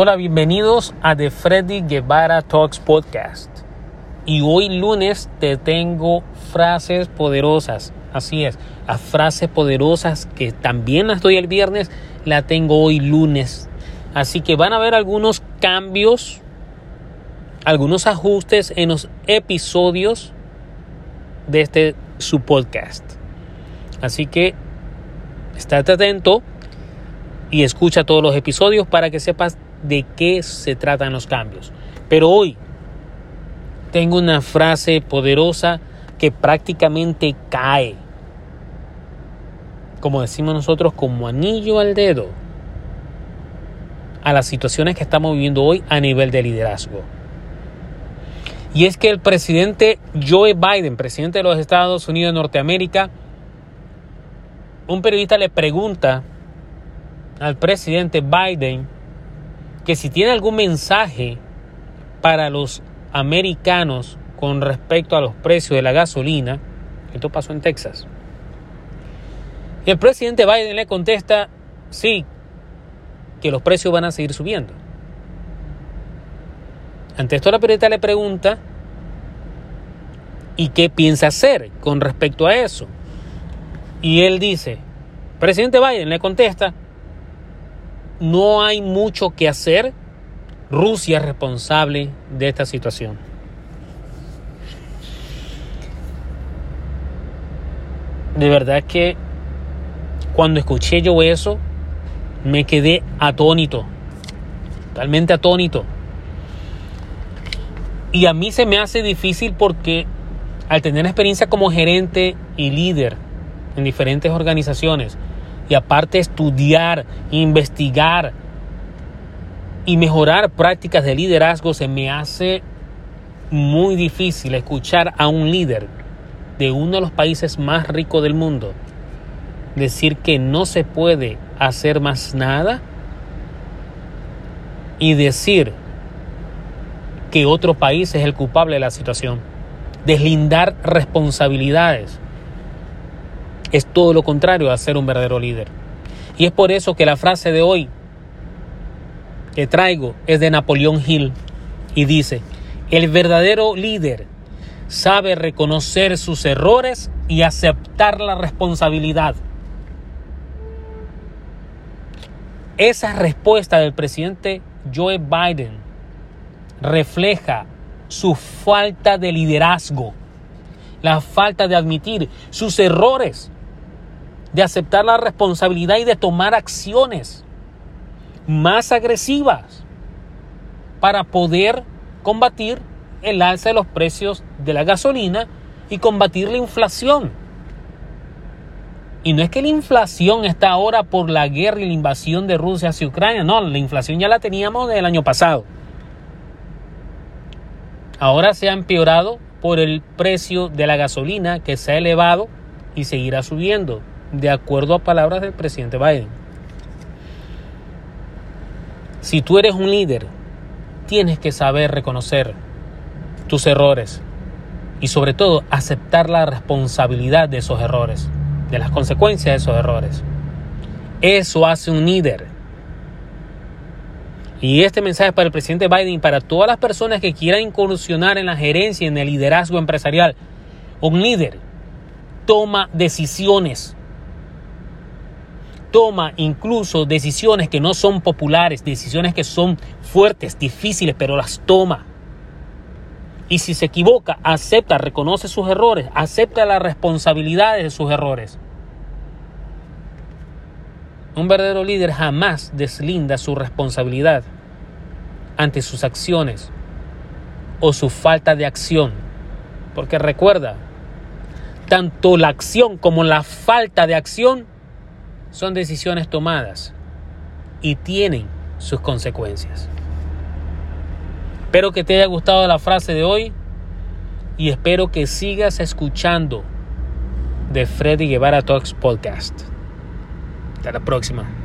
Hola, bienvenidos a The Freddy Guevara Talks Podcast. Y hoy lunes te tengo frases poderosas. Así es, las frases poderosas que también las doy el viernes, la tengo hoy lunes. Así que van a haber algunos cambios, algunos ajustes en los episodios de este su podcast. Así que estate atento y escucha todos los episodios para que sepas de qué se tratan los cambios. Pero hoy tengo una frase poderosa que prácticamente cae, como decimos nosotros, como anillo al dedo a las situaciones que estamos viviendo hoy a nivel de liderazgo. Y es que el presidente Joe Biden, presidente de los Estados Unidos de Norteamérica, un periodista le pregunta al presidente Biden que si tiene algún mensaje para los americanos con respecto a los precios de la gasolina, esto pasó en Texas. El presidente Biden le contesta, sí, que los precios van a seguir subiendo. Ante esto la periodista le pregunta, ¿y qué piensa hacer con respecto a eso? Y él dice, presidente Biden le contesta, no hay mucho que hacer, Rusia es responsable de esta situación. De verdad que cuando escuché yo eso, me quedé atónito, totalmente atónito. Y a mí se me hace difícil porque al tener experiencia como gerente y líder en diferentes organizaciones, y aparte estudiar, investigar y mejorar prácticas de liderazgo, se me hace muy difícil escuchar a un líder de uno de los países más ricos del mundo decir que no se puede hacer más nada y decir que otro país es el culpable de la situación. Deslindar responsabilidades es todo lo contrario a ser un verdadero líder. Y es por eso que la frase de hoy que traigo es de Napoleón Hill y dice, el verdadero líder sabe reconocer sus errores y aceptar la responsabilidad. Esa respuesta del presidente Joe Biden refleja su falta de liderazgo, la falta de admitir sus errores, de aceptar la responsabilidad y de tomar acciones más agresivas para poder combatir el alza de los precios de la gasolina y combatir la inflación. Y no es que la inflación está ahora por la guerra y la invasión de Rusia hacia Ucrania, no, la inflación ya la teníamos del año pasado. Ahora se ha empeorado por el precio de la gasolina que se ha elevado y seguirá subiendo, de acuerdo a palabras del presidente Biden. Si tú eres un líder, tienes que saber reconocer tus errores y sobre todo aceptar la responsabilidad de esos errores de las consecuencias de esos errores. Eso hace un líder. Y este mensaje para el presidente Biden y para todas las personas que quieran incursionar en la gerencia en el liderazgo empresarial. Un líder toma decisiones. Toma incluso decisiones que no son populares, decisiones que son fuertes, difíciles, pero las toma. Y si se equivoca, acepta, reconoce sus errores, acepta las responsabilidades de sus errores. Un verdadero líder jamás deslinda su responsabilidad ante sus acciones o su falta de acción. Porque recuerda, tanto la acción como la falta de acción son decisiones tomadas y tienen sus consecuencias. Espero que te haya gustado la frase de hoy y espero que sigas escuchando de Freddy Guevara Talks Podcast. Hasta la próxima.